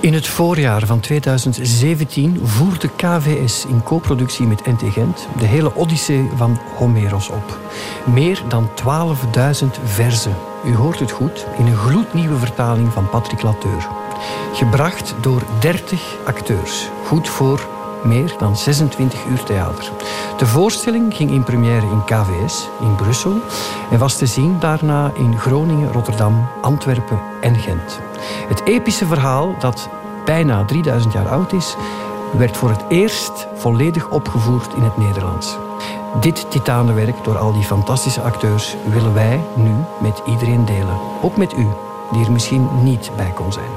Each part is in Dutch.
In het voorjaar van 2017 voerde KVS in co-productie met NT Gent de hele Odyssee van Homeros op. Meer dan 12.000 verzen. U hoort het goed, in een gloednieuwe vertaling van Patrick Lateur. Gebracht door 30 acteurs. Goed voor meer dan 26 uur theater. De voorstelling ging in première in KVS in Brussel en was te zien daarna in Groningen, Rotterdam, Antwerpen en Gent. Het epische verhaal, dat bijna 3000 jaar oud is, werd voor het eerst volledig opgevoerd in het Nederlands. Dit titanenwerk door al die fantastische acteurs willen wij nu met iedereen delen. Ook met u, die er misschien niet bij kon zijn.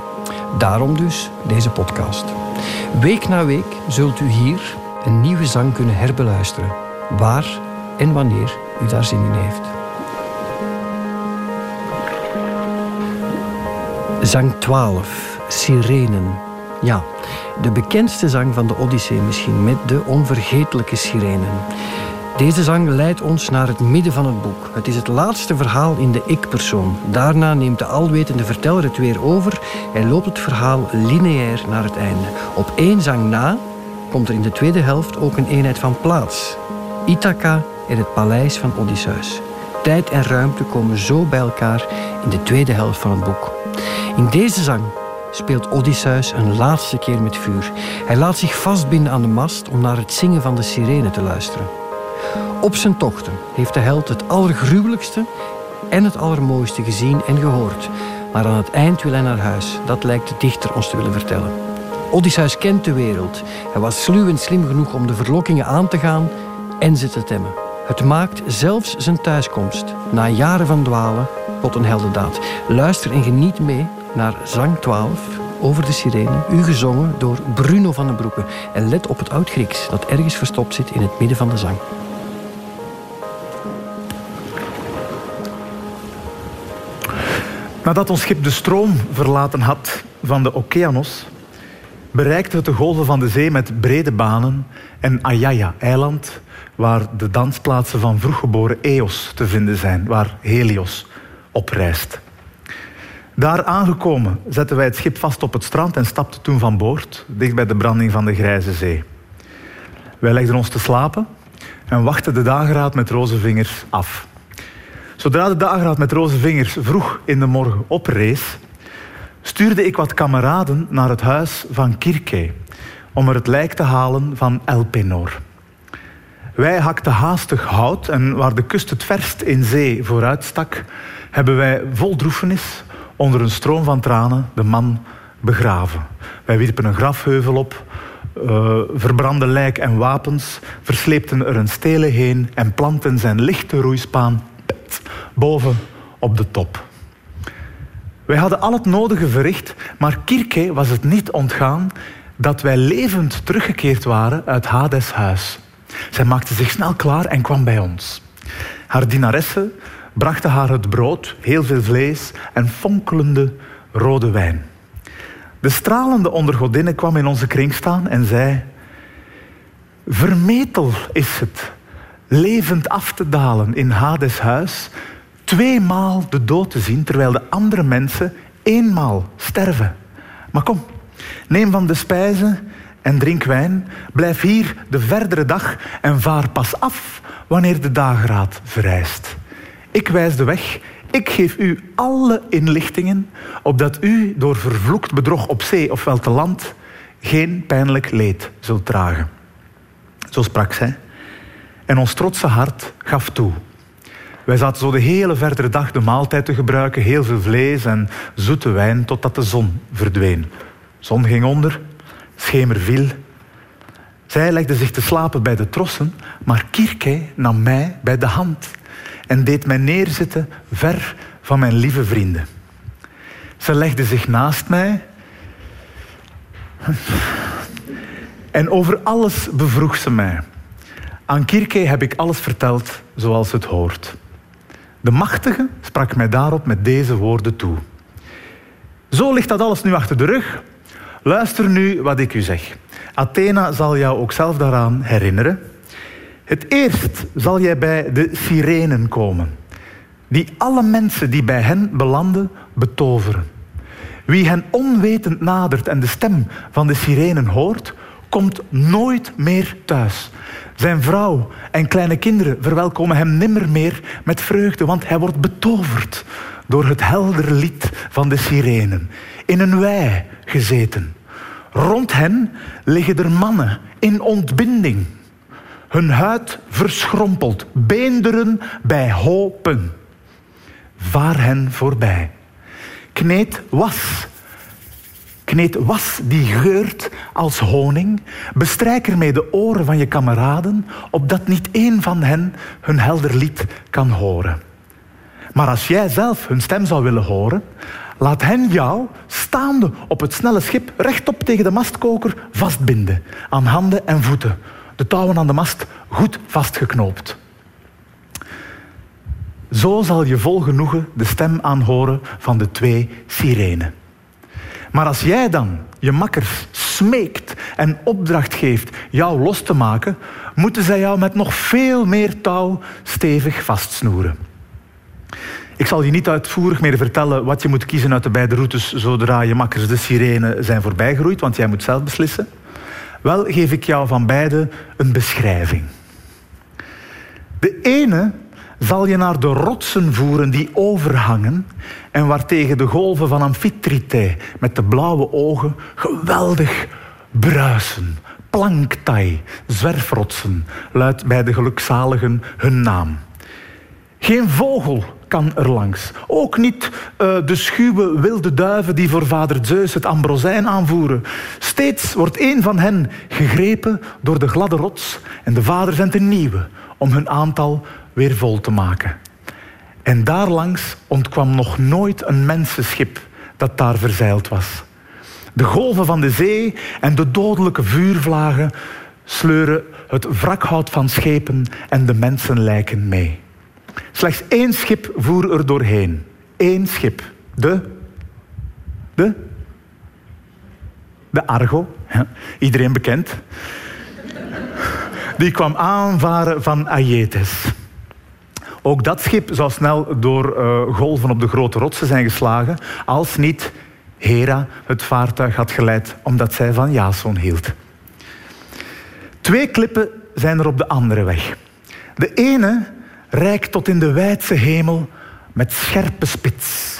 Daarom dus deze podcast. Week na week zult u hier een nieuwe zang kunnen herbeluisteren, waar en wanneer u daar zin in heeft. Zang 12, Sirenen. Ja, de bekendste zang van de Odyssee misschien, met de onvergetelijke sirenen. Deze zang leidt ons naar het midden van het boek. Het is het laatste verhaal in de ik-persoon. Daarna neemt de alwetende verteller het weer over en loopt het verhaal lineair naar het einde. Op één zang na komt er in de tweede helft ook een eenheid van plaats. Ithaca en het paleis van Odysseus. Tijd en ruimte komen zo bij elkaar in de tweede helft van het boek. In deze zang speelt Odysseus een laatste keer met vuur. Hij laat zich vastbinden aan de mast om naar het zingen van de sirene te luisteren. Op zijn tochten heeft de held het allergruwelijkste en het allermooiste gezien en gehoord. Maar aan het eind wil hij naar huis. Dat lijkt de dichter ons te willen vertellen. Odysseus kent de wereld. Hij was sluw en slim genoeg om de verlokkingen aan te gaan en ze te temmen. Het maakt zelfs zijn thuiskomst, na jaren van dwalen, tot een heldendaad. Luister en geniet mee naar Zang 12 over de sirene, u gezongen door Bruno van den Broeke. En let op het Oud-Grieks dat ergens verstopt zit in het midden van de zang. Nadat ons schip de stroom verlaten had van de Okeanos, bereikte het de golven van de zee met brede banen en Ayaya, eiland waar de dansplaatsen van vroeggeboren Eos te vinden zijn, waar Helios opreist. Daar aangekomen zetten wij het schip vast op het strand en stapten toen van boord, dicht bij de branding van de Grijze Zee. Wij legden ons te slapen en wachten de dageraad met roze vingers af. Zodra de dageraad met roze vingers vroeg in de morgen oprees, stuurde ik wat kameraden naar het huis van Kirke om er het lijk te halen van Elpenor. Wij hakten haastig hout en waar de kust het verst in zee vooruit stak, hebben wij vol droefenis onder een stroom van tranen de man begraven. Wij wierpen een grafheuvel op, uh, verbrandden lijk en wapens, versleepten er een stelen heen en planten zijn lichte roeispaan boven op de top. Wij hadden al het nodige verricht, maar Kirke was het niet ontgaan dat wij levend teruggekeerd waren uit Hades huis. Zij maakte zich snel klaar en kwam bij ons. Haar dienaressen brachten haar het brood, heel veel vlees en fonkelende rode wijn. De stralende ondergodinne kwam in onze kring staan en zei: Vermetel is het levend af te dalen in Hades huis, tweemaal de dood te zien, terwijl de andere mensen eenmaal sterven. Maar kom, neem van de spijzen en drink wijn, blijf hier de verdere dag en vaar pas af wanneer de dageraad vereist. Ik wijs de weg, ik geef u alle inlichtingen, opdat u door vervloekt bedrog op zee ofwel te land geen pijnlijk leed zult dragen. Zo sprak zij. En ons trotse hart gaf toe. Wij zaten zo de hele verdere dag de maaltijd te gebruiken, heel veel vlees en zoete wijn, totdat de zon verdween. Zon ging onder, schemer viel. Zij legde zich te slapen bij de trossen, maar Kirke nam mij bij de hand en deed mij neerzitten ver van mijn lieve vrienden. Ze legde zich naast mij en over alles bevroeg ze mij. Aan Kirke heb ik alles verteld zoals het hoort. De machtige sprak mij daarop met deze woorden toe. Zo ligt dat alles nu achter de rug. Luister nu wat ik u zeg. Athena zal jou ook zelf daaraan herinneren. Het eerst zal jij bij de sirenen komen, die alle mensen die bij hen belanden betoveren. Wie hen onwetend nadert en de stem van de sirenen hoort, komt nooit meer thuis. Zijn vrouw en kleine kinderen verwelkomen hem nimmer meer met vreugde, want hij wordt betoverd door het helder lied van de sirenen. In een wei gezeten. Rond hen liggen er mannen in ontbinding. Hun huid verschrompeld, beenderen bij hopen. Vaar hen voorbij. Kneed was Kneed was die geurt als honing. Bestrijk ermee de oren van je kameraden, opdat niet één van hen hun helder lied kan horen. Maar als jij zelf hun stem zou willen horen, laat hen jou, staande op het snelle schip, rechtop tegen de mastkoker vastbinden, aan handen en voeten. De touwen aan de mast goed vastgeknoopt. Zo zal je vol genoegen de stem aanhoren van de twee sirenen. Maar als jij dan je makkers smeekt en opdracht geeft jou los te maken, moeten zij jou met nog veel meer touw stevig vastsnoeren. Ik zal je niet uitvoerig meer vertellen wat je moet kiezen uit de beide routes zodra je makkers de sirene zijn voorbijgeroeid, want jij moet zelf beslissen. Wel geef ik jou van beide een beschrijving. De ene zal je naar de rotsen voeren die overhangen en waartegen de golven van Amphitrite met de blauwe ogen geweldig bruisen. Planktai, zwerfrotsen, luidt bij de gelukzaligen hun naam. Geen vogel kan er langs. Ook niet uh, de schuwe wilde duiven die voor vader Zeus het ambrosijn aanvoeren. Steeds wordt een van hen gegrepen door de gladde rots en de vader zendt een nieuwe om hun aantal weer vol te maken. En daarlangs ontkwam nog nooit een mensenschip dat daar verzeild was. De golven van de zee en de dodelijke vuurvlagen sleuren het wrakhout van schepen en de mensenlijken mee. Slechts één schip voer er doorheen. Eén schip. De? De? De Argo. Iedereen bekend. Die kwam aanvaren van Aietes. Ook dat schip zou snel door uh, golven op de grote rotsen zijn geslagen, als niet Hera het vaartuig had geleid omdat zij van Jason hield. Twee klippen zijn er op de andere weg. De ene reikt tot in de wijdse hemel met scherpe spits.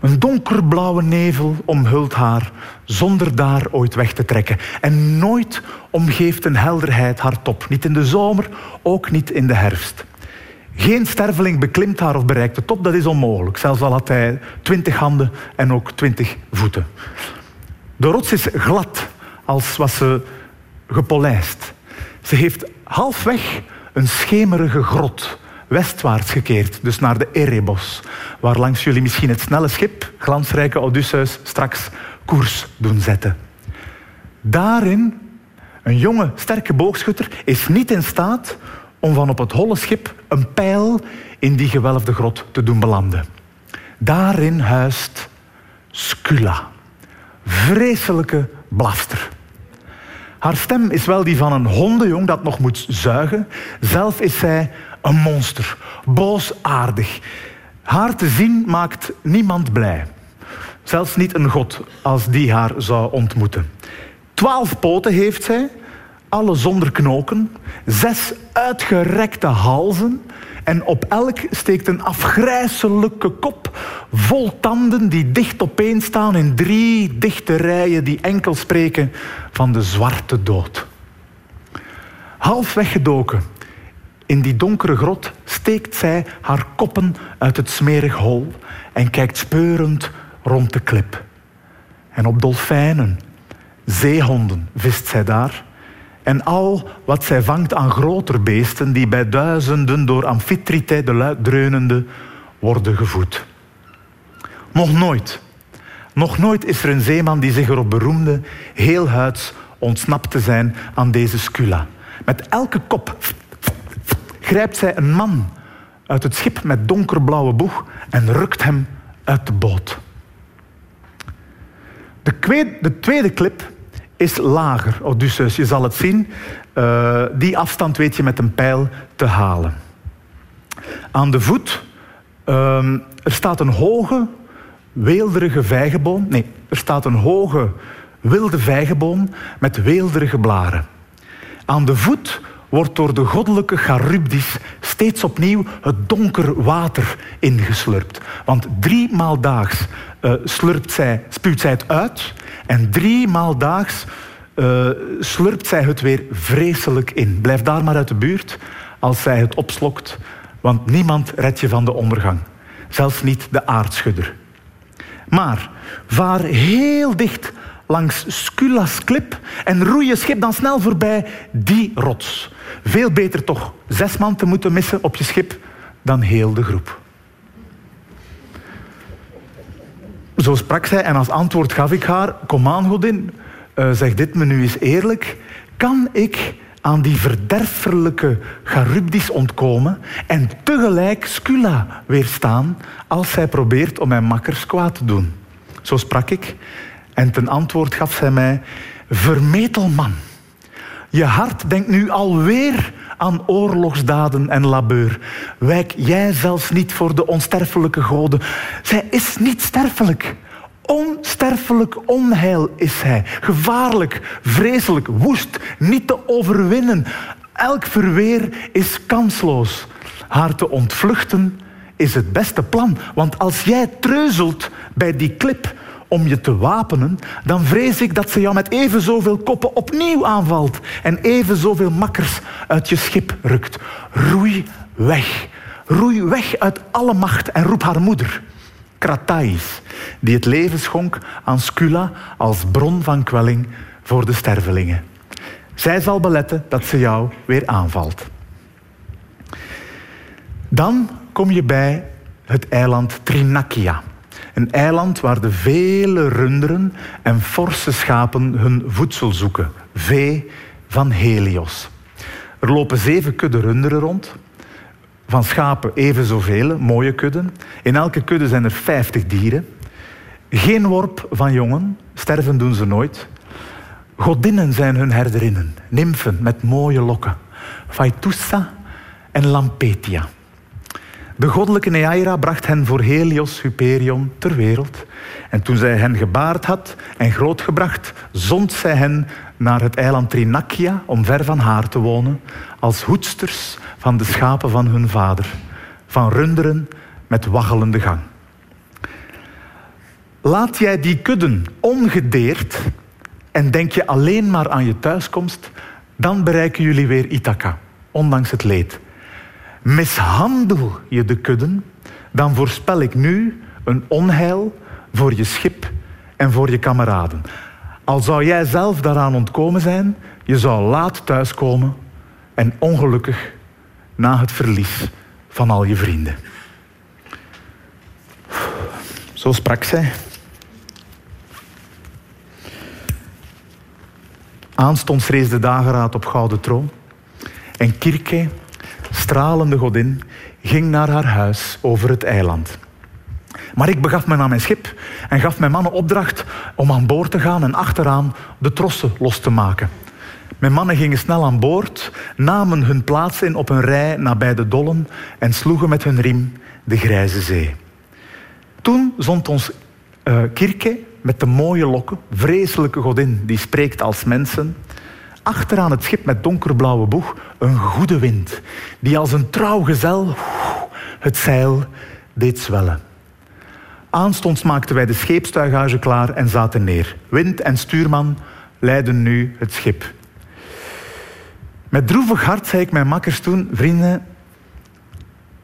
Een donkerblauwe nevel omhult haar, zonder daar ooit weg te trekken. En nooit omgeeft een helderheid haar top. Niet in de zomer, ook niet in de herfst. Geen sterveling beklimt haar of bereikt de top, dat is onmogelijk. Zelfs al had hij twintig handen en ook twintig voeten. De rots is glad, als was ze gepolijst. Ze heeft halfweg een schemerige grot, westwaarts gekeerd, dus naar de Erebos, waar langs jullie misschien het snelle schip, glansrijke Odysseus, straks koers doen zetten. Daarin, een jonge, sterke boogschutter, is niet in staat om van op het holle schip een pijl in die gewelfde grot te doen belanden. Daarin huist Scula, vreselijke blafster. Haar stem is wel die van een hondenjong dat nog moet zuigen. Zelf is zij een monster, boosaardig. Haar te zien maakt niemand blij. Zelfs niet een god als die haar zou ontmoeten. Twaalf poten heeft zij, alle zonder knoken, zes uitgerekte halzen en op elk steekt een afgrijselijke kop vol tanden die dicht opeen staan in drie dichte rijen die enkel spreken van de zwarte dood. Half weggedoken in die donkere grot steekt zij haar koppen uit het smerig hol en kijkt speurend rond de klip. En op dolfijnen, zeehonden vist zij daar en al wat zij vangt aan groter beesten die bij duizenden door Amphitrite de luid dreunende worden gevoed. Nog nooit, nog nooit is er een zeeman die zich erop beroemde heel huids ontsnapt te zijn aan deze scula. Met elke kop grijpt zij een man uit het schip met donkerblauwe boeg en rukt hem uit de boot. De tweede clip is lager, Odysseus. Je zal het zien. Uh, die afstand weet je met een pijl te halen. Aan de voet uh, er staat een hoge, weelderige vijgenboom. Nee, er staat een hoge wilde vijgenboom met weelderige blaren. Aan de voet wordt door de goddelijke Charybdis steeds opnieuw het donker water ingeslurpt. Want drie maal daags uh, slurpt zij, spuwt zij het uit en drie maal daags uh, slurpt zij het weer vreselijk in. Blijf daar maar uit de buurt als zij het opslokt, want niemand redt je van de ondergang. Zelfs niet de aardschudder. Maar vaar heel dicht langs Sculla's klip en roei je schip dan snel voorbij die rots. Veel beter toch zes man te moeten missen op je schip dan heel de groep. Zo sprak zij en als antwoord gaf ik haar: Kom aan, godin, uh, zeg dit me nu eens eerlijk. Kan ik aan die verderfelijke Charybdis ontkomen en tegelijk Scula weerstaan als zij probeert om mijn makkers kwaad te doen? Zo sprak ik en ten antwoord gaf zij mij: Vermetel man, je hart denkt nu alweer aan oorlogsdaden en labeur. Wijk jij zelfs niet voor de onsterfelijke goden. Zij is niet sterfelijk. Onsterfelijk onheil is hij. Gevaarlijk, vreselijk, woest, niet te overwinnen. Elk verweer is kansloos. Haar te ontvluchten is het beste plan. Want als jij treuzelt bij die klip om je te wapenen, dan vrees ik dat ze jou met even zoveel koppen opnieuw aanvalt en even zoveel makkers uit je schip rukt. Roei weg. Roei weg uit alle macht en roep haar moeder. Kratais, die het leven schonk aan Scula als bron van kwelling voor de stervelingen. Zij zal beletten dat ze jou weer aanvalt. Dan kom je bij het eiland Trinakia. Een eiland waar de vele runderen en forse schapen hun voedsel zoeken. Vee van Helios. Er lopen zeven kudde runderen rond. Van schapen even zoveel, mooie kudden. In elke kudde zijn er vijftig dieren. Geen worp van jongen, sterven doen ze nooit. Godinnen zijn hun herderinnen, nymfen met mooie lokken. Phaetussa en Lampetia. De goddelijke Neaira bracht hen voor Helios Hyperion ter wereld. En toen zij hen gebaard had en grootgebracht, zond zij hen naar het eiland Trinakia om ver van haar te wonen, als hoedsters van de schapen van hun vader, van runderen met waggelende gang. Laat jij die kudden ongedeerd en denk je alleen maar aan je thuiskomst, dan bereiken jullie weer Ithaca, ondanks het leed. Mishandel je de kudden, dan voorspel ik nu een onheil voor je schip en voor je kameraden. Al zou jij zelf daaraan ontkomen zijn, je zou laat thuiskomen en ongelukkig na het verlies van al je vrienden. Zo sprak zij. Aanstonds rees de dageraad op gouden troon en Kirke stralende godin, ging naar haar huis over het eiland. Maar ik begaf me naar mijn schip en gaf mijn mannen opdracht om aan boord te gaan en achteraan de trossen los te maken. Mijn mannen gingen snel aan boord, namen hun plaats in op een rij nabij de dollen en sloegen met hun riem de grijze zee. Toen zond ons uh, Kirke met de mooie lokken, vreselijke godin die spreekt als mensen, achteraan het schip met donkerblauwe boeg een goede wind, die als een trouw gezel het zeil deed zwellen. Aanstonds maakten wij de scheepstuighuizen klaar en zaten neer. Wind en stuurman leidden nu het schip. Met droevig hart zei ik mijn makkers toen, vrienden,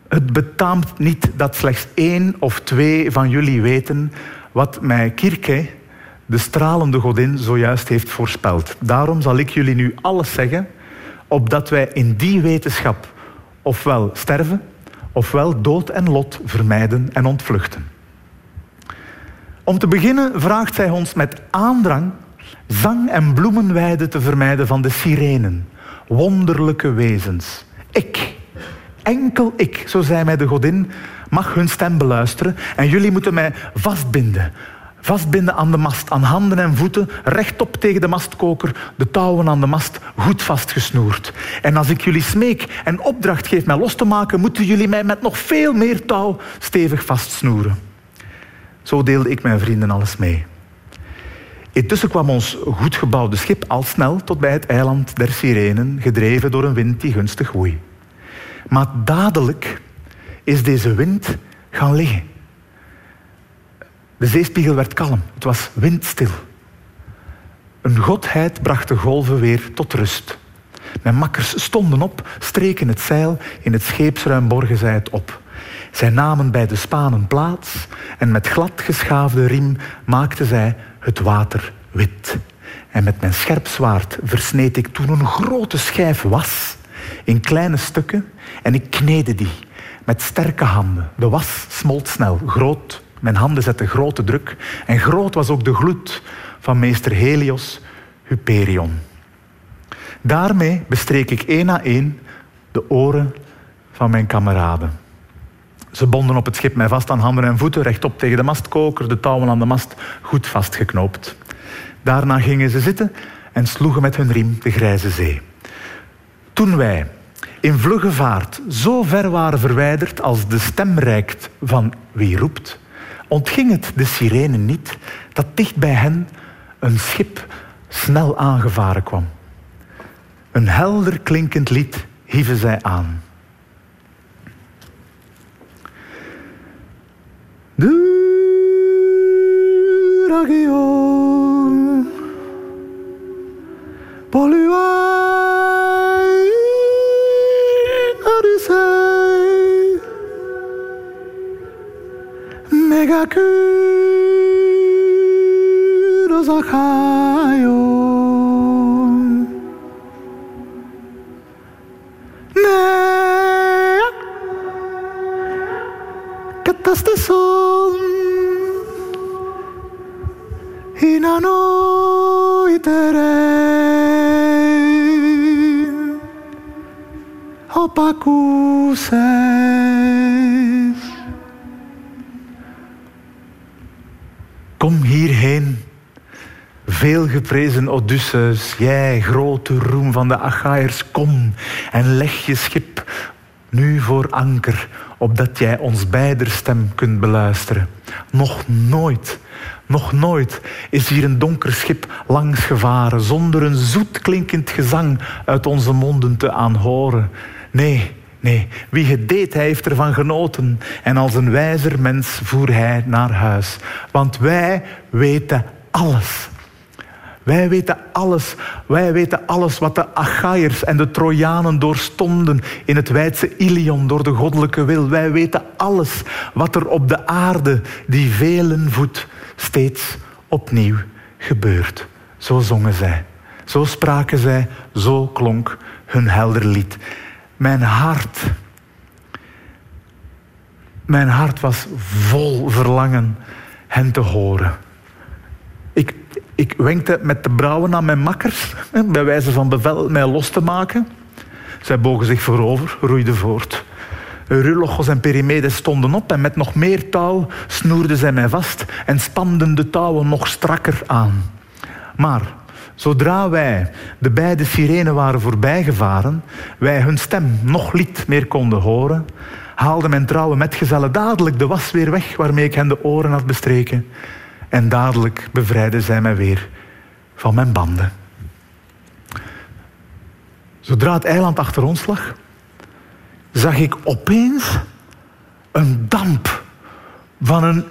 het betaamt niet dat slechts één of twee van jullie weten wat mij Kirke, de stralende godin zojuist heeft voorspeld. Daarom zal ik jullie nu alles zeggen, opdat wij in die wetenschap ofwel sterven, ofwel dood en lot vermijden en ontvluchten. Om te beginnen vraagt zij ons met aandrang zang- en bloemenweiden te vermijden van de sirenen, wonderlijke wezens. Ik, enkel ik, zo zei mij de godin, mag hun stem beluisteren en jullie moeten mij vastbinden, Vastbinden aan de mast, aan handen en voeten, rechtop tegen de mastkoker, de touwen aan de mast goed vastgesnoerd. En als ik jullie smeek en opdracht geef mij los te maken, moeten jullie mij met nog veel meer touw stevig vastsnoeren. Zo deelde ik mijn vrienden alles mee. Intussen kwam ons goed gebouwde schip al snel tot bij het eiland der Sirenen, gedreven door een wind die gunstig woei. Maar dadelijk is deze wind gaan liggen. De zeespiegel werd kalm, het was windstil. Een godheid bracht de golven weer tot rust. Mijn makkers stonden op, streken het zeil, in het scheepsruim borgen zij het op. Zij namen bij de spanen plaats en met glad geschaafde riem maakten zij het water wit. En met mijn scherp zwaard versneed ik toen een grote schijf was in kleine stukken en ik kneden die met sterke handen. De was smolt snel, groot. Mijn handen zetten grote druk en groot was ook de gloed van meester Helios Hyperion. Daarmee bestreek ik één na één de oren van mijn kameraden. Ze bonden op het schip mij vast aan handen en voeten, rechtop tegen de mastkoker, de touwen aan de mast goed vastgeknoopt. Daarna gingen ze zitten en sloegen met hun riem de grijze zee. Toen wij in vlugge vaart zo ver waren verwijderd als de stem reikt van wie roept, ontging het de sirenen niet dat dicht bij hen een schip snel aangevaren kwam. Een helder klinkend lied hieven zij aan. Duragion Poluai 雨が来ぞかよ。ねえガタステソンひなのいてれ。おぱくせ。Hierheen, veelgeprezen Odysseus, jij grote roem van de Achaïers, kom en leg je schip nu voor anker, opdat jij ons beider stem kunt beluisteren. Nog nooit nog nooit is hier een donker schip langs gevaren zonder een zoet klinkend gezang uit onze monden te aanhoren. Nee, nee, wie het deed, hij heeft ervan genoten. En als een wijzer mens voer hij naar huis. Want wij weten alles. Wij weten alles. Wij weten alles wat de Achaiërs en de Trojanen doorstonden in het wijdse Ilion door de goddelijke wil. Wij weten alles wat er op de aarde die velen voedt steeds opnieuw gebeurt. Zo zongen zij. Zo spraken zij. Zo klonk hun helder lied. Mijn hart. Mijn hart was vol verlangen hen te horen. Ik, ik wenkte met de brouwen aan mijn makkers, bij wijze van bevel mij los te maken. Zij bogen zich voorover, roeiden voort. Rulochos en Perimedes stonden op en met nog meer touw snoerden zij mij vast en spanden de touwen nog strakker aan. Maar zodra wij de beide sirenen waren voorbijgevaren, wij hun stem nog niet meer konden horen, haalde mijn trouwe metgezellen dadelijk de was weer weg waarmee ik hen de oren had bestreken. En dadelijk bevrijdden zij mij weer van mijn banden. Zodra het eiland achter ons lag, zag ik opeens een damp van een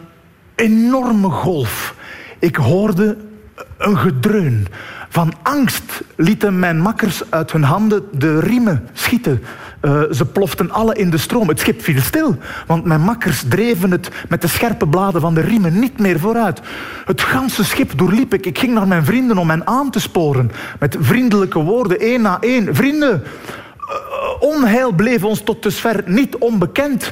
enorme golf. Ik hoorde een gedreun. Van angst lieten mijn makkers uit hun handen de riemen schieten. Uh, ze ploften alle in de stroom. Het schip viel stil, want mijn makkers dreven het met de scherpe bladen van de riemen niet meer vooruit. Het ganse schip doorliep ik. Ik ging naar mijn vrienden om hen aan te sporen. Met vriendelijke woorden, één na één. Vrienden, onheil bleef ons tot dusver niet onbekend.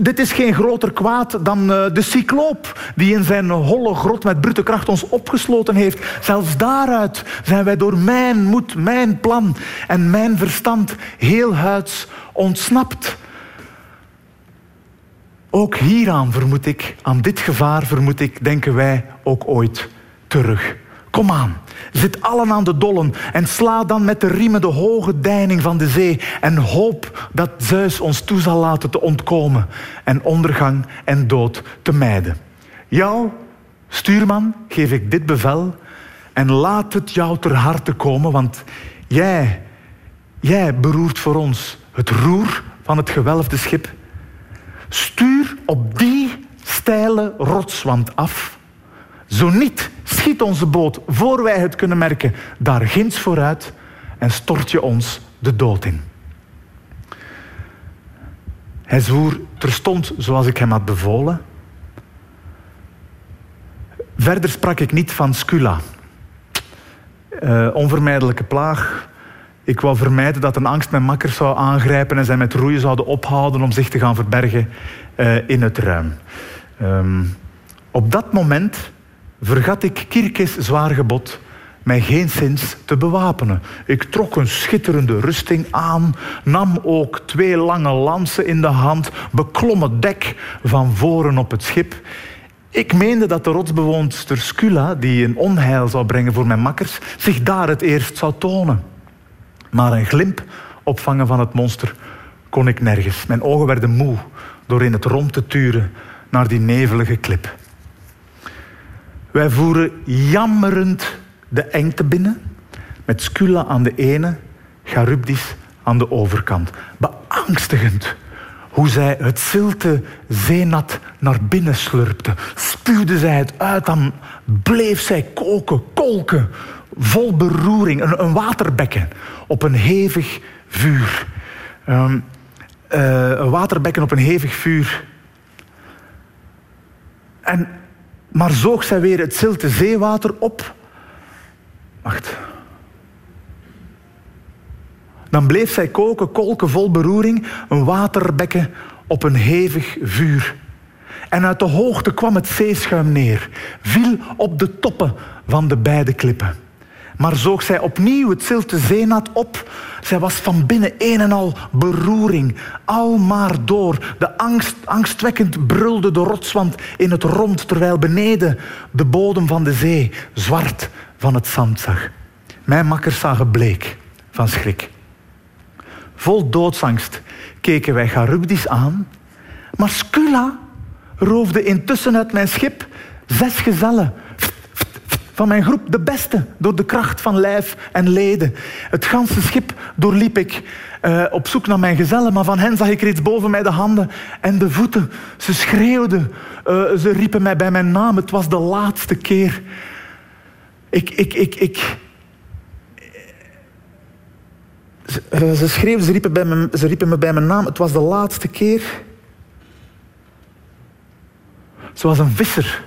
Dit is geen groter kwaad dan uh, de cycloop die in zijn holle grot met brute kracht ons opgesloten heeft. Zelfs daaruit zijn wij door mijn moed, mijn plan en mijn verstand heel huids ontsnapt. Ook hieraan vermoed ik, aan dit gevaar vermoed ik, denken wij ook ooit terug. Kom aan, zit allen aan de dollen en sla dan met de riemen de hoge deining van de zee en hoop dat Zeus ons toe zal laten te ontkomen en ondergang en dood te mijden. Jou, stuurman, geef ik dit bevel en laat het jou ter harte komen, want jij, jij beroert voor ons het roer van het gewelfde schip. Stuur op die steile rotswand af. Zo niet, schiet onze boot voor wij het kunnen merken daar ginds vooruit en stort je ons de dood in. Hij zwoer terstond zoals ik hem had bevolen. Verder sprak ik niet van Scula. Uh, onvermijdelijke plaag. Ik wou vermijden dat een angst mijn makkers zou aangrijpen en zij met roeien zouden ophouden om zich te gaan verbergen uh, in het ruim. Um, op dat moment vergat ik Kirkes zwaar gebod mij geen te bewapenen. Ik trok een schitterende rusting aan, nam ook twee lange lansen in de hand, beklom het dek van voren op het schip. Ik meende dat de rotsbewoonster Scula, die een onheil zou brengen voor mijn makkers, zich daar het eerst zou tonen. Maar een glimp opvangen van het monster kon ik nergens. Mijn ogen werden moe door in het rond te turen naar die nevelige klip. Wij voeren jammerend de engte binnen, met Scula aan de ene, Charybdis aan de overkant. Beangstigend hoe zij het zilte zeenat naar binnen slurpte. Spuwde zij het uit, dan bleef zij koken, kolken, vol beroering. Een, een waterbekken op een hevig vuur. Um, uh, een waterbekken op een hevig vuur. En, maar zoog zij weer het zilte zeewater op Wacht. Dan bleef zij koken, kolken vol beroering, een waterbekken op een hevig vuur. En uit de hoogte kwam het zeeschuim neer, viel op de toppen van de beide klippen. Maar zoog zij opnieuw het zilte zeenat op. Zij was van binnen een en al beroering, al maar door. De angst, angstwekkend brulde de rotswand in het rond, terwijl beneden de bodem van de zee zwart van het zand zag. Mijn makkers zagen bleek van schrik. Vol doodsangst keken wij Charybdis aan, maar Scula roofde intussen uit mijn schip zes gezellen van mijn groep, de beste, door de kracht van lijf en leden. Het ganse schip doorliep ik uh, op zoek naar mijn gezellen, maar van hen zag ik reeds boven mij de handen en de voeten. Ze schreeuwden, uh, ze riepen mij bij mijn naam. Het was de laatste keer. Ik, ik, ik, ik. Ze, ze schreeuwden, ze riepen, bij me, ze riepen me bij mijn naam. Het was de laatste keer. Zoals een visser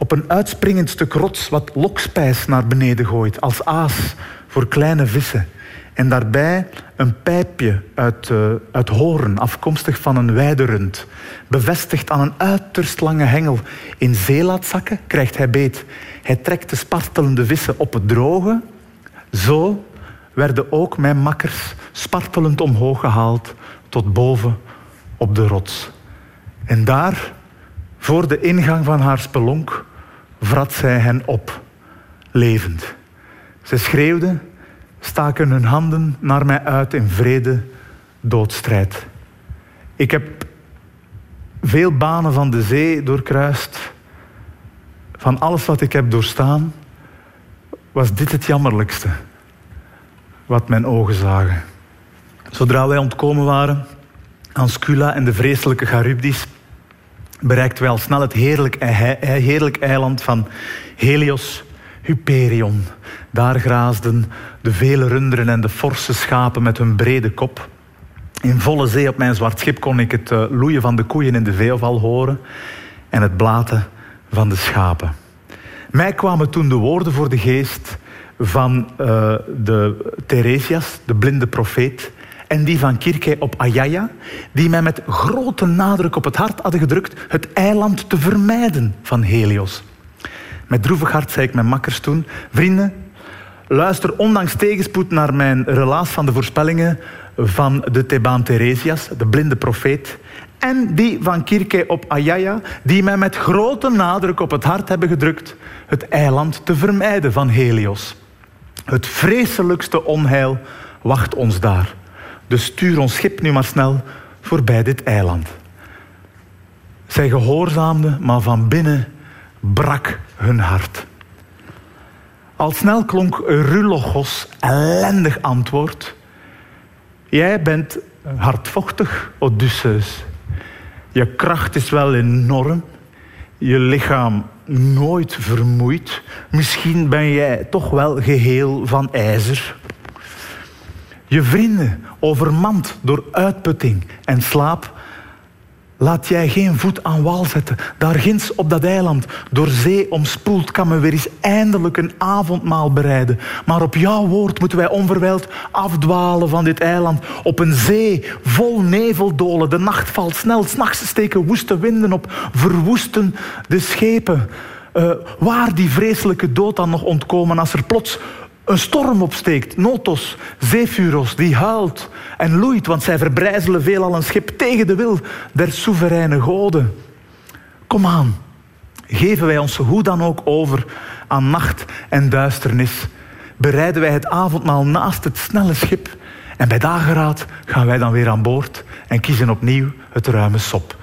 op een uitspringend stuk rots wat lokspijs naar beneden gooit, als aas voor kleine vissen. En daarbij een pijpje uit, uh, uit hoorn, afkomstig van een weiderund. Bevestigd aan een uiterst lange hengel. In zee zakken, krijgt hij beet. Hij trekt de spartelende vissen op het droge. Zo werden ook mijn makkers spartelend omhoog gehaald tot boven op de rots. En daar, voor de ingang van haar spelonk, vrat zij hen op, levend. Ze schreeuwden staken hun handen naar mij uit in vrede doodstrijd. Ik heb veel banen van de zee doorkruist. Van alles wat ik heb doorstaan, was dit het jammerlijkste wat mijn ogen zagen. Zodra wij ontkomen waren aan Scula en de vreselijke Charybdis, bereikten wij al snel het heerlijk, heerlijk eiland van Helios Hyperion. Daar graasden de vele runderen en de forse schapen met hun brede kop. In volle zee op mijn zwart schip kon ik het eh, loeien van de koeien in de veeval horen en het blaten van de schapen. Mij kwamen toen de woorden voor de geest van uh, de Theresias, de blinde profeet, en die van Kirke op Ayaya, die mij met grote nadruk op het hart hadden gedrukt het eiland te vermijden van Helios. Met droevig hart zei ik mijn makkers toen, vrienden, luister ondanks tegenspoed naar mijn relaas van de voorspellingen van de Thebaan Theresias, de blinde profeet, en die van Kirke op Ayaya, die mij met grote nadruk op het hart hebben gedrukt het eiland te vermijden van Helios. Het vreselijkste onheil wacht ons daar. Dus stuur ons schip nu maar snel voorbij dit eiland. Zij gehoorzaamde, maar van binnen brak hun hart. Al snel klonk Eurylogos ellendig antwoord. Jij bent hardvochtig, Odysseus. Je kracht is wel enorm, je lichaam nooit vermoeid. Misschien ben jij toch wel geheel van ijzer. Je vrienden, overmand door uitputting en slaap, Laat jij geen voet aan wal zetten. Daar ginds op dat eiland, door zee omspoeld, kan men weer eens eindelijk een avondmaal bereiden. Maar op jouw woord moeten wij onverwijld afdwalen van dit eiland. Op een zee vol neveldolen. De nacht valt snel, s'nachts steken woeste winden op, verwoesten de schepen. Uh, waar die vreselijke dood dan nog ontkomen als er plots een storm opsteekt. Notos, Zephyros, die huilt en loeit, want zij verbrijzelen veelal een schip tegen de wil der soevereine goden. Kom aan, geven wij ons hoe dan ook over aan nacht en duisternis. Bereiden wij het avondmaal naast het snelle schip. En bij dageraad gaan wij dan weer aan boord en kiezen opnieuw het ruime sop.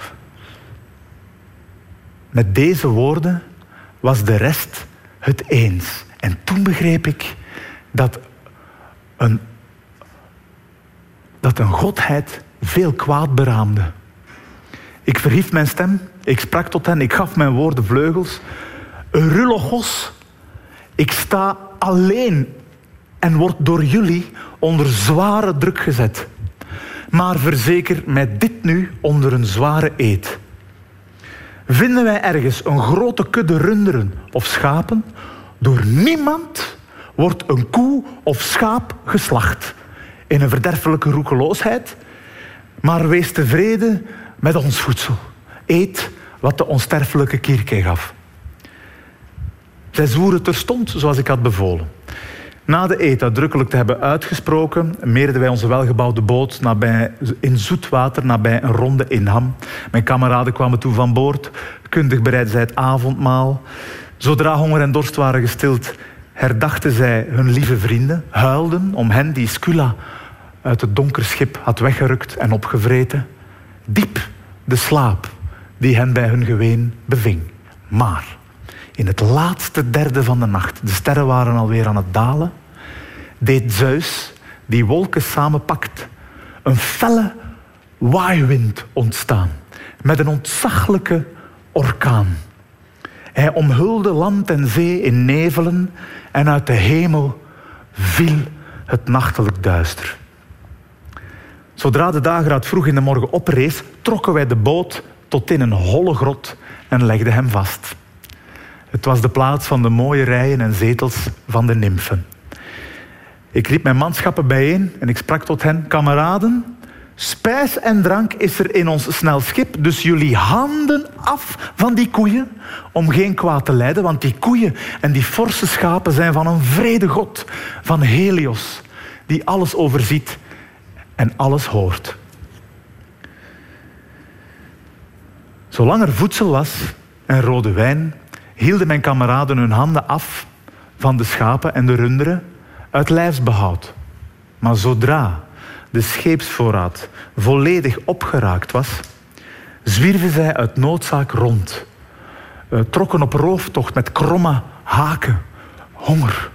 Met deze woorden was de rest het eens. En toen begreep ik dat een, dat een godheid veel kwaad beraamde. Ik verhief mijn stem, ik sprak tot hen, ik gaf mijn woorden vleugels. Eurylogos, ik sta alleen en word door jullie onder zware druk gezet. Maar verzeker mij dit nu onder een zware eed. Vinden wij ergens een grote kudde runderen of schapen, door niemand wordt een koe of schaap geslacht in een verderfelijke roekeloosheid, maar wees tevreden met ons voedsel. Eet wat de onsterfelijke Kirke gaf. Zij zwoeren terstond zoals ik had bevolen. Na de eet uitdrukkelijk te hebben uitgesproken, meerden wij onze welgebouwde boot nabij, in zoet water nabij een ronde inham. Mijn kameraden kwamen toen van boord. Kundig bereidden zij het avondmaal. Zodra honger en dorst waren gestild, herdachten zij hun lieve vrienden, huilden om hen die Scula uit het donker schip had weggerukt en opgevreten. Diep de slaap die hen bij hun geween beving. Maar in het laatste derde van de nacht, de sterren waren alweer aan het dalen, deed Zeus, die wolken samenpakt, een felle waaiwind ontstaan met een ontzaglijke orkaan. Hij omhulde land en zee in nevelen en uit de hemel viel het nachtelijk duister. Zodra de dageraad vroeg in de morgen oprees, trokken wij de boot tot in een holle grot en legden hem vast. Het was de plaats van de mooie rijen en zetels van de nymfen. Ik riep mijn manschappen bijeen en ik sprak tot hen: Kameraden, Spijs en drank is er in ons snel schip, dus jullie handen af van die koeien om geen kwaad te lijden, want die koeien en die forse schapen zijn van een vrede God, van Helios, die alles overziet en alles hoort. Zolang er voedsel was en rode wijn, hielden mijn kameraden hun handen af van de schapen en de runderen uit lijfsbehoud. Maar zodra de scheepsvoorraad volledig opgeraakt was, zwierven zij uit noodzaak rond. Uh, trokken op rooftocht met kromme haken. Honger.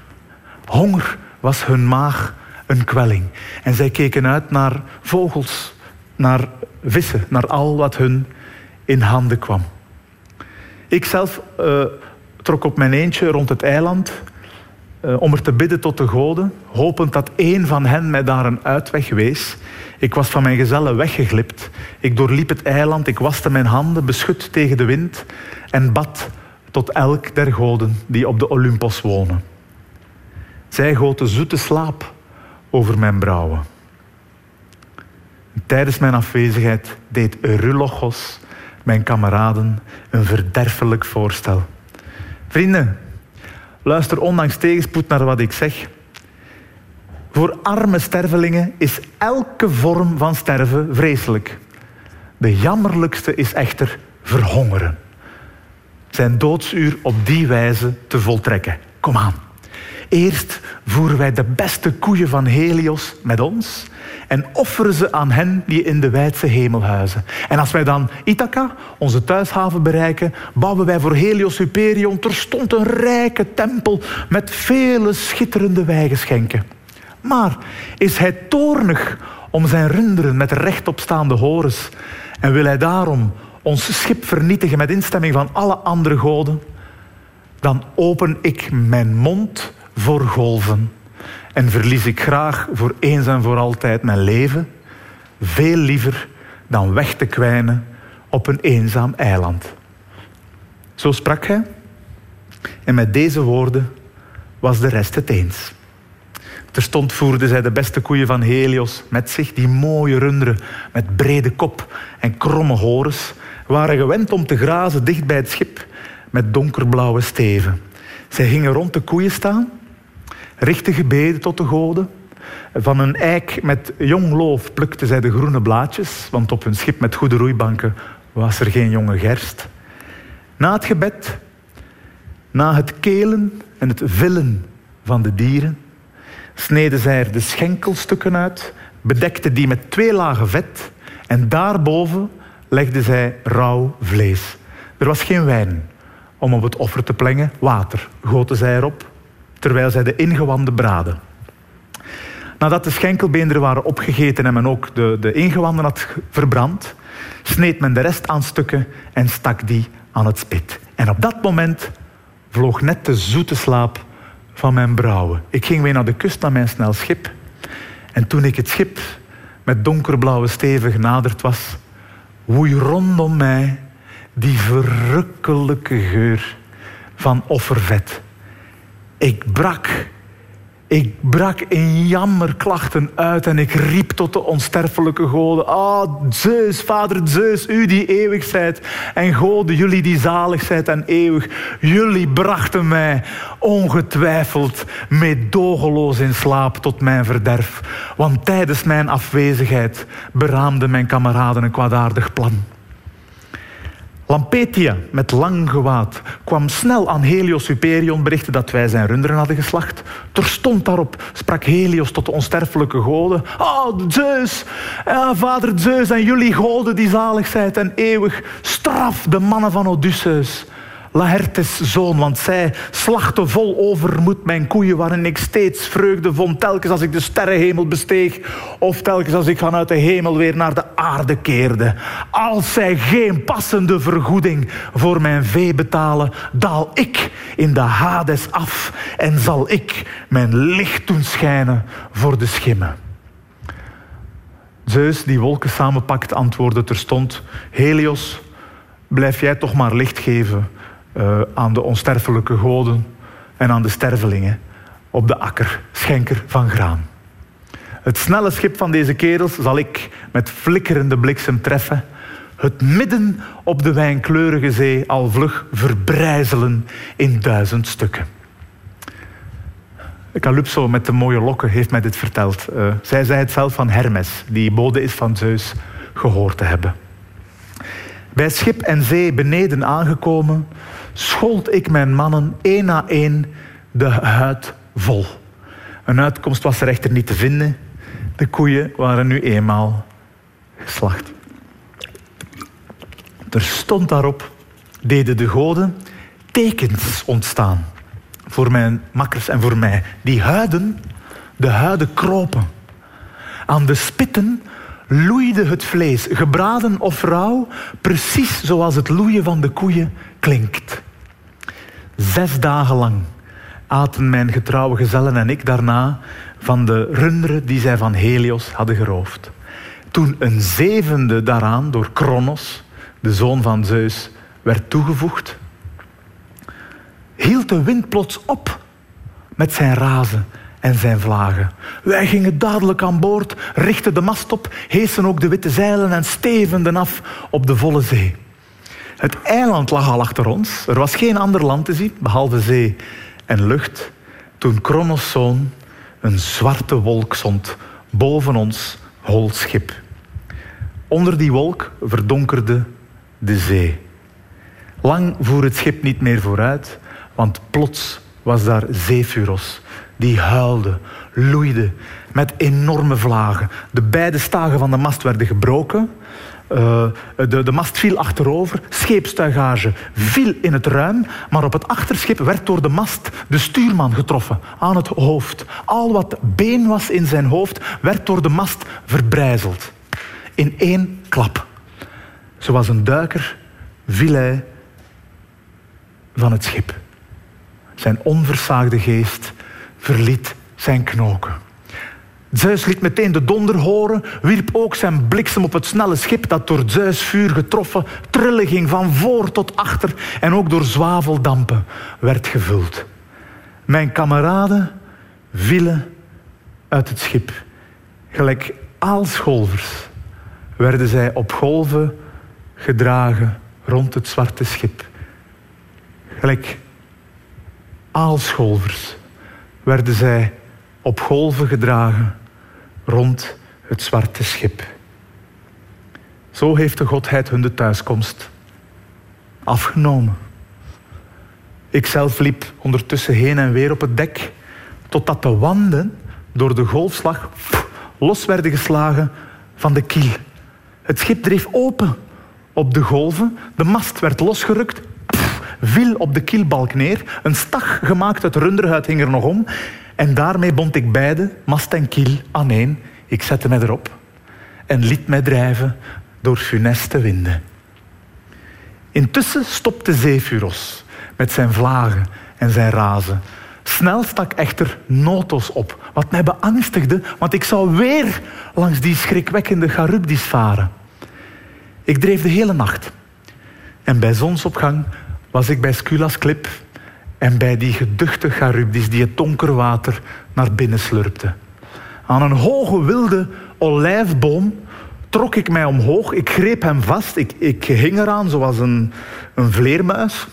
Honger was hun maag een kwelling. En zij keken uit naar vogels, naar vissen, naar al wat hun in handen kwam. Ik zelf uh, trok op mijn eentje rond het eiland uh, om er te bidden tot de goden, hopend dat één van hen mij daar een uitweg wees. Ik was van mijn gezellen weggeglipt. Ik doorliep het eiland, ik waste mijn handen, beschut tegen de wind en bad tot elk der goden die op de Olympos wonen. Zij goten zoete slaap over mijn brouwen. Tijdens mijn afwezigheid deed Eurylogos, mijn kameraden, een verderfelijk voorstel. Vrienden, Luister ondanks tegenspoed naar wat ik zeg. Voor arme stervelingen is elke vorm van sterven vreselijk. De jammerlijkste is echter verhongeren. Zijn doodsuur op die wijze te voltrekken. Kom aan. Eerst voeren wij de beste koeien van Helios met ons en offeren ze aan hen die in de wijdse hemel huizen. En als wij dan Ithaca, onze thuishaven, bereiken, bouwen wij voor Helios Superion terstond een rijke tempel met vele schitterende wijgeschenken. Maar is hij toornig om zijn runderen met rechtopstaande horens en wil hij daarom ons schip vernietigen met instemming van alle andere goden, dan open ik mijn mond voor golven en verlies ik graag voor eens en voor altijd mijn leven, veel liever dan weg te kwijnen op een eenzaam eiland. Zo sprak hij en met deze woorden was de rest het eens. Terstond voerde zij de beste koeien van Helios met zich, die mooie runderen met brede kop en kromme horens, waren gewend om te grazen dicht bij het schip met donkerblauwe steven. Zij gingen rond de koeien staan, richtten gebeden tot de goden. Van een eik met jong loof plukten zij de groene blaadjes, want op hun schip met goede roeibanken was er geen jonge gerst. Na het gebed, na het kelen en het villen van de dieren, sneden zij er de schenkelstukken uit, bedekten die met twee lagen vet en daarboven legden zij rauw vlees. Er was geen wijn om op het offer te plengen, water goten zij erop, terwijl zij de ingewanden braden. Nadat de schenkelbeenderen waren opgegeten en men ook de, de ingewanden had verbrand, sneed men de rest aan stukken en stak die aan het spit. En op dat moment vloog net de zoete slaap van mijn brouwen. Ik ging weer naar de kust naar mijn snel schip. En toen ik het schip met donkerblauwe steven genaderd was, woei rondom mij die verrukkelijke geur van offervet. Ik brak ik brak in jammerklachten uit en ik riep tot de onsterfelijke goden. Ah, Zeus, vader Zeus, u die eeuwig zijt. En goden, jullie die zalig zijt en eeuwig. Jullie brachten mij ongetwijfeld meedogenloos in slaap tot mijn verderf. Want tijdens mijn afwezigheid beraamden mijn kameraden een kwaadaardig plan. Lampetia, met lang gewaad, kwam snel aan Helios Superion berichten dat wij zijn runderen hadden geslacht. Terstond daarop sprak Helios tot de onsterfelijke goden. Oh, Zeus, vader Zeus en jullie goden die zalig en eeuwig, straf de mannen van Odysseus. Laertes zoon, want zij slachten vol overmoed mijn koeien, waarin ik steeds vreugde vond, telkens als ik de sterrenhemel besteeg, of telkens als ik vanuit de hemel weer naar de aarde keerde. Als zij geen passende vergoeding voor mijn vee betalen, daal ik in de Hades af en zal ik mijn licht doen schijnen voor de schimmen. Zeus, die wolken samenpakt, antwoordde terstond: Helios, blijf jij toch maar licht geven uh, aan de onsterfelijke goden en aan de stervelingen op de akker, schenker van graan. Het snelle schip van deze kerels zal ik met flikkerende bliksem treffen, het midden op de wijnkleurige zee al vlug verbrijzelen in duizend stukken. Calypso met de mooie lokken heeft mij dit verteld. Uh, zij zei het zelf van Hermes, die bode is van Zeus, gehoord te hebben. Bij schip en zee beneden aangekomen, schold ik mijn mannen één na één de huid vol. Een uitkomst was er echter niet te vinden. De koeien waren nu eenmaal geslacht. Er stond daarop, deden de goden tekens ontstaan. Voor mijn makkers en voor mij. Die huiden, de huiden kropen. Aan de spitten loeide het vlees, gebraden of rauw, precies zoals het loeien van de koeien klinkt. Zes dagen lang aten mijn getrouwe gezellen en ik daarna van de runderen die zij van Helios hadden geroofd. Toen een zevende daaraan door Kronos, de zoon van Zeus, werd toegevoegd, hield de wind plots op met zijn razen en zijn vlagen. Wij gingen dadelijk aan boord, richtten de mast op, heesten ook de witte zeilen en stevenden af op de volle zee. Het eiland lag al achter ons. Er was geen ander land te zien, behalve zee en lucht, toen Kronos zoon een zwarte wolk zond boven ons hol schip. Onder die wolk verdonkerde de zee. Lang voer het schip niet meer vooruit, want plots was daar Zephyros, die huilde, loeide met enorme vlagen. De beide stagen van de mast werden gebroken. Uh, de, de, mast viel achterover, scheepstuigage viel in het ruim, maar op het achterschip werd door de mast de stuurman getroffen aan het hoofd. Al wat been was in zijn hoofd werd door de mast verbrijzeld. In één klap. Zoals een duiker viel hij van het schip. Zijn onversaagde geest verliet zijn knoken. Zeus liet meteen de donder horen, wierp ook zijn bliksem op het snelle schip dat door Zeus vuur getroffen trillen ging van voor tot achter en ook door zwaveldampen werd gevuld. Mijn kameraden vielen uit het schip. Gelijk aalscholvers werden zij op golven gedragen rond het zwarte schip. Gelijk aalscholvers werden zij op golven gedragen rond het zwarte schip. Zo heeft de Godheid hun de thuiskomst afgenomen. Ikzelf liep ondertussen heen en weer op het dek, totdat de wanden door de golfslag los werden geslagen van de kiel. Het schip dreef open op de golven, de mast werd losgerukt, viel op de kielbalk neer, een stag gemaakt uit runderhuid hing er nog om en daarmee bond ik beide, mast en kiel, aan één. Ik zette mij erop en liet mij drijven door funeste winden. Intussen stopte Zephyros met zijn vlagen en zijn razen. Snel stak echter Notos op, wat mij beangstigde, want ik zou weer langs die schrikwekkende Charybdis varen. Ik dreef de hele nacht. En bij zonsopgang was ik bij Sculas klip en bij die geduchte Charybdis die het donker water naar binnen slurpte. Aan een hoge wilde olijfboom trok ik mij omhoog. Ik greep hem vast. Ik, ik hing eraan zoals een, een vleermuis.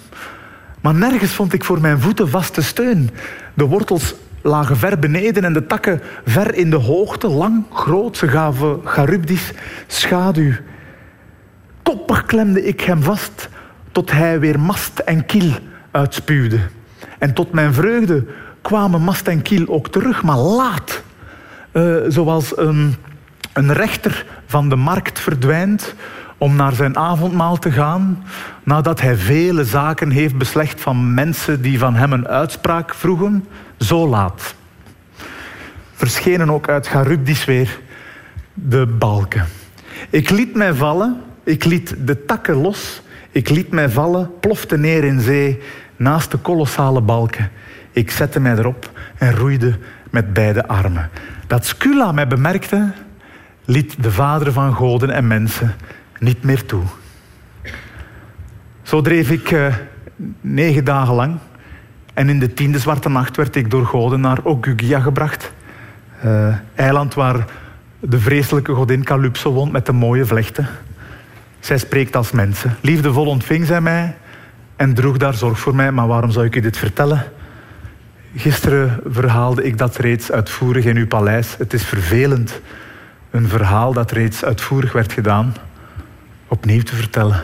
Maar nergens vond ik voor mijn voeten vaste steun. De wortels lagen ver beneden en de takken ver in de hoogte, lang, groot. Ze gaven Charybdis schaduw. Koppig klemde ik hem vast tot hij weer mast en kiel uitspuwde. En tot mijn vreugde kwamen mast en kiel ook terug, maar laat. Uh, zoals een, een rechter van de markt verdwijnt om naar zijn avondmaal te gaan, nadat hij vele zaken heeft beslecht van mensen die van hem een uitspraak vroegen, zo laat. Verschenen ook uit Charybdis weer de balken. Ik liet mij vallen, ik liet de takken los, ik liet mij vallen, plofte neer in zee naast de kolossale balken. Ik zette mij erop en roeide met beide armen. Dat Scula mij bemerkte, liet de vader van goden en mensen niet meer toe. Zo dreef ik uh, negen dagen lang. En in de tiende zwarte nacht werd ik door goden naar Ogygia gebracht. Uh, eiland waar de vreselijke godin Calypso woont met de mooie vlechten. Zij spreekt als mensen. Liefdevol ontving zij mij en droeg daar zorg voor mij. Maar waarom zou ik u dit vertellen? Gisteren verhaalde ik dat reeds uitvoerig in uw paleis. Het is vervelend een verhaal dat reeds uitvoerig werd gedaan, opnieuw te vertellen.